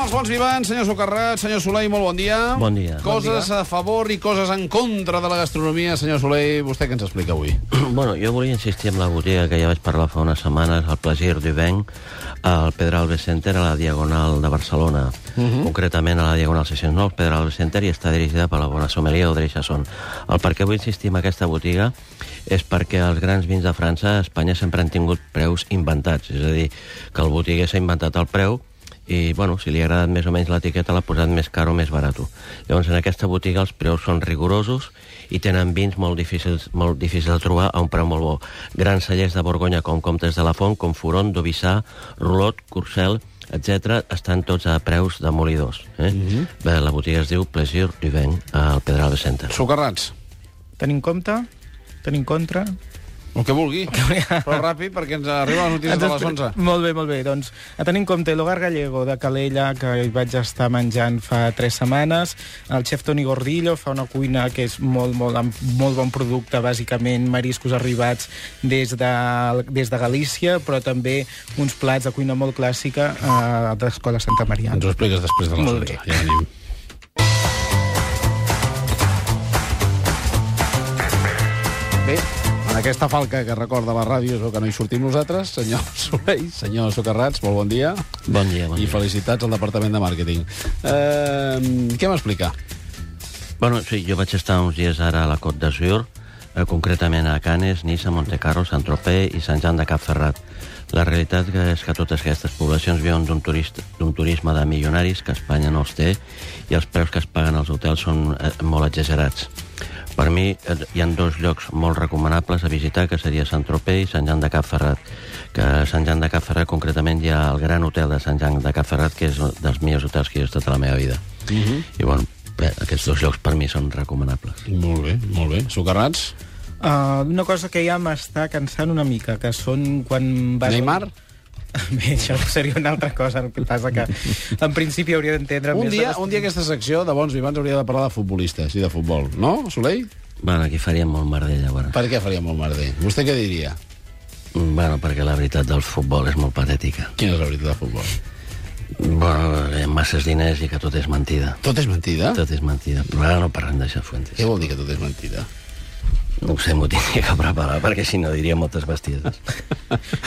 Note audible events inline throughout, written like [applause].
amb els bons vivants, senyor Socarrat, senyor Soleil, molt bon dia. Bon dia. Coses a favor i coses en contra de la gastronomia, senyor Soleil, vostè què ens explica avui? [clears throat] Bueno, jo volia insistir en la botiga que ja vaig parlar fa unes setmanes, el Plaisir du Vent, al Pedralbe Center, a la Diagonal de Barcelona. Uh -huh. Concretament a la Diagonal 609, al Pedralbe Center, i està dirigida per la bona sommelier Audrey Chasson. El per què vull insistir en aquesta botiga és perquè els grans vins de França a Espanya sempre han tingut preus inventats. És a dir, que el botiguer s'ha inventat el preu i, bueno, si li ha agradat més o menys l'etiqueta l'ha posat més car o més barat. Llavors, en aquesta botiga els preus són rigorosos i tenen vins molt difícils, molt difícils de trobar a un preu molt bo. Grans cellers de Borgonya com Comtes de la Font, com Furon, Dubissà, Rolot, Curcel, etc estan tots a preus demolidors. Eh? Mm -hmm. Bé, la botiga es diu Plaisir du Vent, al Pedralbe Center. Socarrats, Tenim compte? Tenim contra? El que vulgui, però ràpid perquè ens arriben les notícies de les 11. Molt bé, molt bé. Doncs, a tenir en compte l'Hogar Gallego de Calella, que hi vaig estar menjant fa tres setmanes, el xef Toni Gordillo fa una cuina que és molt, molt, amb molt bon producte, bàsicament mariscos arribats des de, des de Galícia, però també uns plats de cuina molt clàssica eh, de l'Escola Santa Maria. Ens ho expliques després de les Molt 11. bé. Ja venim. En aquesta falca que recorda la ràdio és el que no hi sortim nosaltres, senyor [laughs] Soleil, senyor Socarrats, molt bon dia. Bon dia, bon I dia. felicitats al Departament de Màrqueting. Eh, què m'explica? Bueno, sí, jo vaig estar uns dies ara a la Côte d'Azur, eh, concretament a Canes, Niça, Montecarlo, Sant-Tropez i Sant Jan de Capferrat. La realitat és que totes aquestes poblacions viuen d'un turisme de milionaris que Espanya no els té i els preus que es paguen als hotels són eh, molt exagerats. Per mi eh, hi ha dos llocs molt recomanables a visitar, que seria Sant-Tropez i Sant Jan de Capferrat. Que a Sant Jan de Capferrat, concretament, hi ha el gran hotel de Sant Jan de Capferrat, que és un dels millors hotels que he estat a la meva vida. Uh -huh. I, bueno, bé, aquests dos llocs per mi són recomanables. Molt bé, molt bé. Socarrats? Uh, una cosa que ja m'està cansant una mica, que són quan vas... Neymar? [laughs] Bé, això seria una altra cosa, el que passa que en principi hauria d'entendre Un més... dia, de- un dia aquesta secció de bons vivants hauria de parlar de futbolistes i de futbol, no, Soleil? Bueno, aquí faríem molt merder, llavors. Per què faria molt merder? Vostè què diria? Bueno, perquè la veritat del futbol és molt patètica. Quina és la veritat del futbol? Bueno, hi ha masses diners i que tot és mentida. Tot és mentida? Tot és mentida. Però ara no parlem d'això, Fuentes. Què vol dir que tot és mentida? No ho sé, m'ho tindria que preparar, perquè si no diria moltes bestieses. [laughs]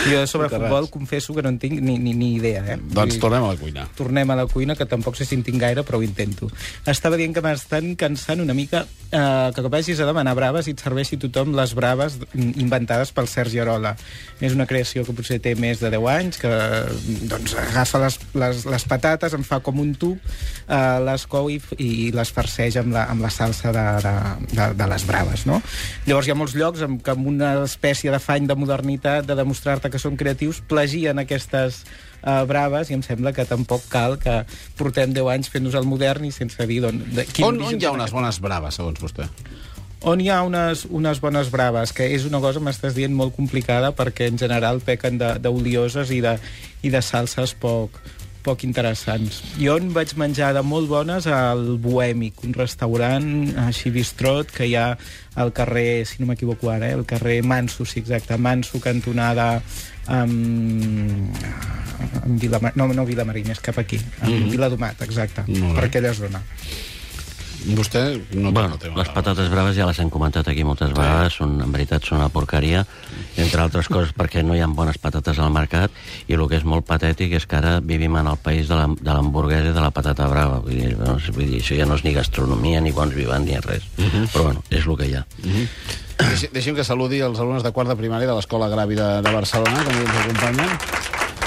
Jo sobre Socarrats. futbol confesso que no en tinc ni, ni, ni idea, eh? Doncs tornem a la cuina. tornem a la cuina, que tampoc sé si en tinc gaire, però ho intento. Estava dient que m'estan cansant una mica eh, que vagis a demanar braves i et serveixi tothom les braves inventades pel Sergi Arola. És una creació que potser té més de 10 anys, que doncs, agafa les, les, les patates, en fa com un tub, eh, les cou i, i les farceix amb la, amb la salsa de, de, de, de les braves, no? Llavors hi ha molts llocs amb, que amb una espècie d'afany de modernitat, de demostrar-te que són creatius, plagien aquestes uh, braves i em sembla que tampoc cal que portem 10 anys fent-nos el modern i sense dir d'on... de quin On, on hi ha unes aquest- bones braves, segons vostè? on hi ha unes, unes bones braves, que és una cosa, m'estàs dient, molt complicada, perquè en general pequen de- d'olioses i, de, i de salses poc, poc interessants. Jo en vaig menjar de molt bones al Bohèmic, un restaurant així bistrot que hi ha al carrer, si no m'equivoco ara, eh, el carrer Manso, sí, exacte, Manso, cantonada amb, amb Vilamar... no, no Vilamarín, és cap aquí, amb mm -hmm. Viladomat, exacte, per aquella zona. Vostè no, bueno, no té les patates braves ja les hem comentat aquí moltes vegades, són, en veritat són una porqueria, entre altres coses perquè no hi ha bones patates al mercat, i el que és molt patètic és que ara vivim en el país de la- de l'hamburguesa i de la patata brava. Vull dir, no, vull dir, això ja no és ni gastronomia, ni bons vivants, ni res. Però bueno, és el que hi ha. Deixi, deixi'm que saludi els alumnes de quart de primària de l'Escola Gravi de, de Barcelona, que avui ens acompanyen.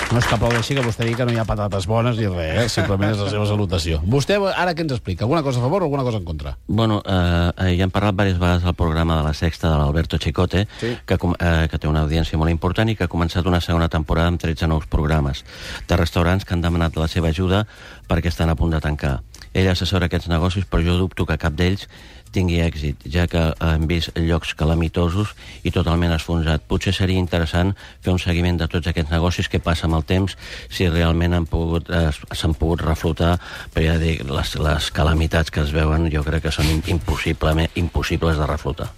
No és que aplaudeixi que vostè digui que no hi ha patates bones ni res, eh? simplement és la seva salutació. Vostè ara què ens explica? Alguna cosa a favor o alguna cosa en contra? Bueno, eh, eh, ja hem parlat diverses vegades del programa de la Sexta de l'Alberto Chicote, Sí. que, eh, que té una audiència molt important i que ha començat una segona temporada amb 13 nous programes de restaurants que han demanat la seva ajuda perquè estan a punt de tancar. Ell assessora aquests negocis, però jo dubto que cap d'ells tingui èxit, ja que hem vist llocs calamitosos i totalment esfonsat. Potser seria interessant fer un seguiment de tots aquests negocis, què passa amb el temps, si realment han pogut, eh, s'han pogut reflotar, però ja dic, les, les calamitats que es veuen jo crec que són impossiblement impossibles de reflotar.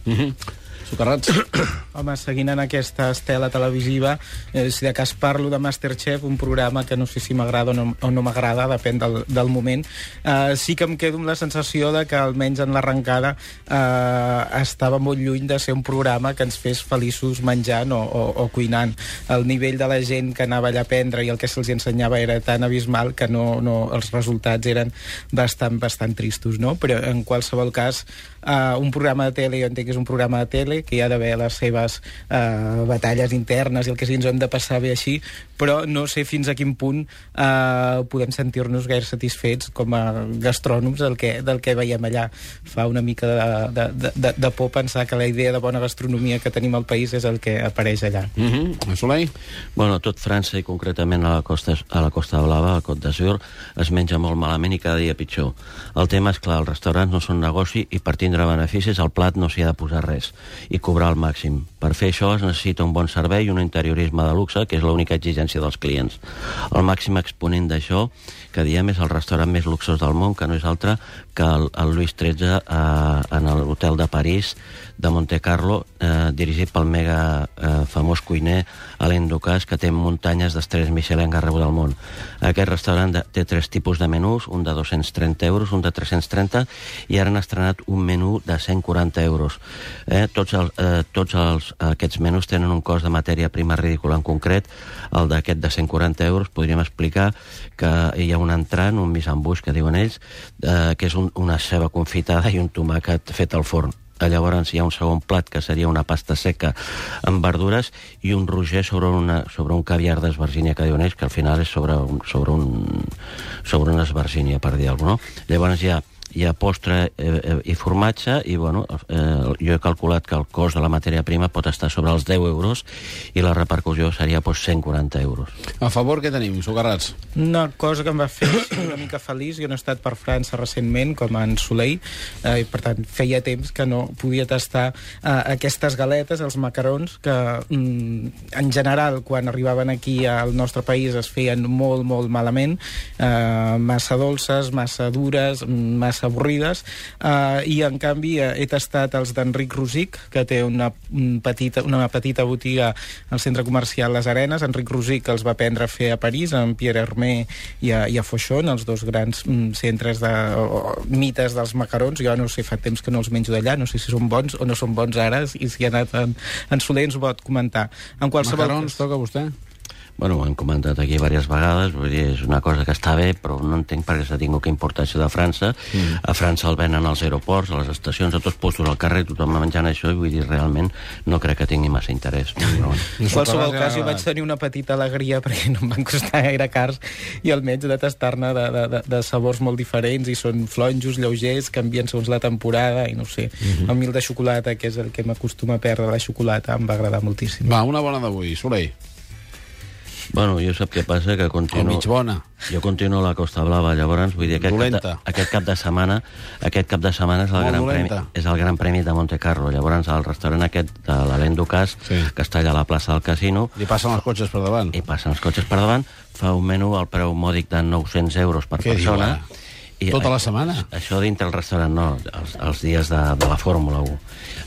Socarrats? [coughs] Home, seguint en aquesta estela televisiva, eh, si de cas parlo de Masterchef, un programa que no sé si m'agrada o no, no m'agrada, depèn del, del moment, eh, sí que em quedo amb la sensació de que almenys en l'arrencada eh, estava molt lluny de ser un programa que ens fes feliços menjant o, o, o cuinant. El nivell de la gent que anava allà a aprendre i el que se'ls ensenyava era tan abismal que no, no, els resultats eren bastant, bastant tristos, no? Però en qualsevol cas, eh, un programa de tele, jo entenc que és un programa de tele, que hi ha d'haver les seves eh, batalles internes i el que sigui, ens ho hem de passar bé així, però no sé fins a quin punt eh, podem sentir-nos gaire satisfets com a gastrònoms del que, del que veiem allà. Fa una mica de, de, de, de, de por pensar que la idea de bona gastronomia que tenim al país és el que apareix allà. Mm -hmm. Soleil? Bueno, tot França i concretament a la Costa, a la Costa Blava, a Côte d'Azur, es menja molt malament i cada dia pitjor. El tema és clar, els restaurants no són negoci i per tindre beneficis al plat no s'hi ha de posar res i cobrar al màxim. Per fer això es necessita un bon servei i un interiorisme de luxe, que és l'única exigència dels clients. El màxim exponent d'això que diem és el restaurant més luxós del món, que no és altre que el, el Louis XIII eh, en l'hotel de París de Monte Carlo, eh, dirigit pel mega eh, famós cuiner Alain Ducasse, que té muntanyes d'estrelles Michelin arreu del món. Aquest restaurant de, té tres tipus de menús, un de 230 euros, un de 330, i ara han estrenat un menú de 140 euros. Eh, tots el, eh, tots els, aquests menús tenen un cost de matèria prima ridícul. En concret, el d'aquest de 140 euros podríem explicar que hi ha un entrant, un misambús, que diuen ells, eh, que és un, una ceba confitada i un tomàquet fet al forn. Llavors hi ha un segon plat que seria una pasta seca amb verdures i un roger sobre, una, sobre un caviar d'esvergínia que diuen ells, que al final és sobre, un, sobre, un, sobre una esvergínia, per dir alguna cosa. No? Llavors hi ha hi ha postre eh, eh, i formatge i bueno, eh, jo he calculat que el cost de la matèria prima pot estar sobre els 10 euros i la repercussió seria pues, 140 euros. A favor què tenim, Socarrats? Una cosa que em va fer [coughs] una mica feliç, jo no he estat per França recentment, com en Soleil, eh, i per tant feia temps que no podia tastar eh, aquestes galetes, els macarons, que mm, en general quan arribaven aquí al nostre país es feien molt, molt malament, eh, massa dolces, massa dures, massa avorrides, eh, i en canvi eh, he tastat els d'Enric Rosic, que té una, un petita, una petita botiga al centre comercial Les Arenes. Enric Rosic els va aprendre a fer a París, amb Pierre Hermé i a, i a Foixon, els dos grans mm, centres de o, mites dels macarons. Jo no sé, fa temps que no els menjo d'allà, no sé si són bons o no són bons ara, i si ha anat en, en Soler ens ho pot comentar. En qualsevol... Macarons toca vostè? Bueno, ho hem comentat aquí diverses vegades, vull dir, és una cosa que està bé, però no entenc per què s'ha tingut que importar això de França. Mm. A França el venen als aeroports, a les estacions, a tots postos al carrer, tothom menjant això, i vull dir, realment no crec que tingui massa interès. Però, bueno. En qualsevol cas, jo vaig tenir una petita alegria [laughs] perquè no em van costar gaire cars i almenys de tastar-ne de, de, de, de sabors molt diferents i són flonjos, lleugers, canvien segons la temporada i no ho sé. Mm -hmm. El mil de xocolata, que és el que m'acostuma a perdre la xocolata, em va agradar moltíssim. Va, una bona d'avui, Soleil. Bueno, jo sap què passa, que O continuo... mig bona. Jo continuo a la Costa Blava, llavors, vull dir, aquest cap, de, aquest cap de setmana aquest cap de setmana és el, Molt gran premi, dolenta. és el gran premi de Monte Carlo. Llavors, el restaurant aquest de l'Alain Ducasse, Sí. que està allà a la plaça del Casino, Li passen els cotxes per davant. i passen els cotxes per davant, fa un menú al preu mòdic de 900 euros per Què diu, persona. Ara? Tota la setmana? Això dintre el restaurant, no, els, els dies de, de la Fórmula 1.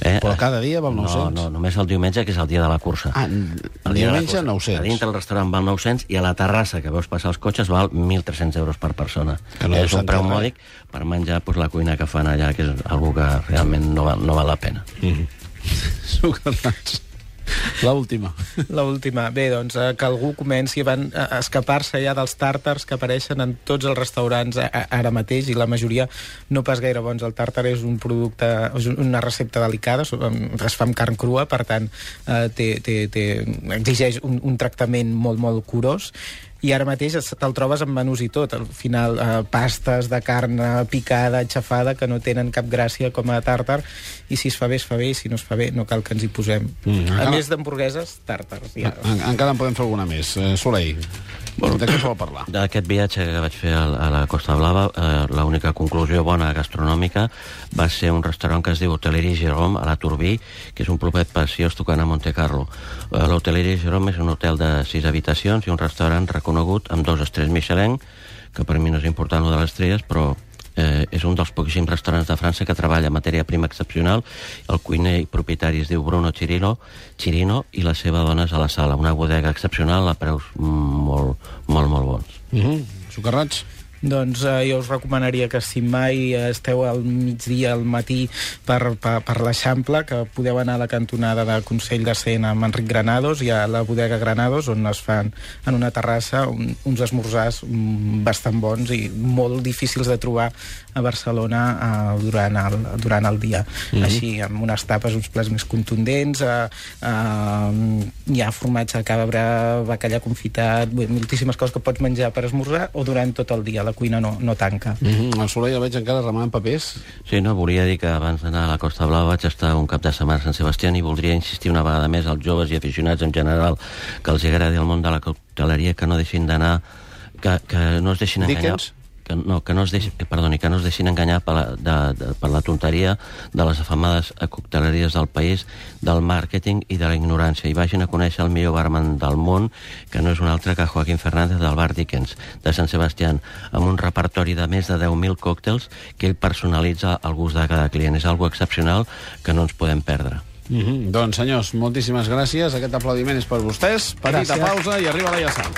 Eh? Però cada dia val No, 900? no, només el diumenge, que és el dia de la cursa. Ah, El diumenge cursa. 900. A dintre el restaurant val 900 i a la terrassa, que veus passar els cotxes, val 1.300 euros per persona. Que no és un preu res. mòdic per menjar pues, la cuina que fan allà, que és algo que realment no val, no val la pena. [laughs] Socarrats. L'última. L'última. Bé, doncs, eh, que algú comenci van- a escapar-se ja dels tàrtars que apareixen en tots els restaurants a, ara mateix, i la majoria no pas gaire bons. El tàrtar és un producte, és un- una recepta delicada, es fa amb carn crua, per tant, eh, té, té, té, exigeix un, un tractament molt, molt curós, i ara mateix es- te'l trobes amb menús i tot. Al final, eh, pastes de carn eh, picada, aixafada, que no tenen cap gràcia com a tàrtar, i si es fa bé, es fa bé, i si no es fa bé, no cal que ens hi posem. Mm, a encara- més d'hamburgueses, tàrtars. Ja. En, encara en podem fer alguna més. Eh, Soleil, bueno, de què es vol parlar? D'aquest viatge que vaig fer a, a la Costa Blava, eh, l'única conclusió bona gastronòmica va ser un restaurant que es diu Hotellerie Jérôme, a la Turbí, que és un propet preciós tocant a Monte Carlo. Eh, L'Hotellerie Jérôme és un hotel de sis habitacions i un restaurant reconegut amb dos estrells Michelin, que per mi no és important lo de les estrelles, però Eh, és un dels poquíssims restaurants de França que treballa matèria prima excepcional. El cuiner i propietari es diu Bruno Chirino, Chirino i la seva dona és a la sala. Una bodega excepcional a preus molt, molt, molt bons. Mm -hmm. Socarrats? Doncs eh, jo us recomanaria que si mai esteu al migdia, al matí, per, per, per l'Eixample, que podeu anar a la cantonada de Consell de Cent amb Enric Granados, hi ha la bodega Granados, on es fan en una terrassa un, uns esmorzars mm, bastant bons i molt difícils de trobar a Barcelona eh, durant, el, durant el dia. Mm -hmm. Així, amb unes tapes, uns plats més contundents, eh, eh, hi ha formatge de cabra, bacallà confitat, bé, moltíssimes coses que pots menjar per esmorzar o durant tot el dia. La cuina no, no tanca. Mm -hmm. El Soler el veig encara remant papers. Sí, no, volia dir que abans d'anar a la Costa Blau vaig estar un cap de setmana a Sant Sebastià i voldria insistir una vegada més als joves i aficionats en general que els agradi el món de la cocteleria que no deixin d'anar que, que no es deixin enganyar Dickens? Que no, que no es deixin, perdoni, que no es deixin enganyar per la, de, de, per la tonteria de les afamades cocteleries del país, del màrqueting i de la ignorància, i vagin a conèixer el millor barman del món, que no és un altre que Joaquín Fernández del bar Dickens, de Sant Sebastián, amb un repertori de més de 10.000 còctels que ell personalitza al gust de cada client. És algo excepcional que no ens podem perdre. Mm -hmm. Doncs, senyors, moltíssimes gràcies. Aquest aplaudiment és per vostès. Petita Gràcies. pausa i arriba la Iassant.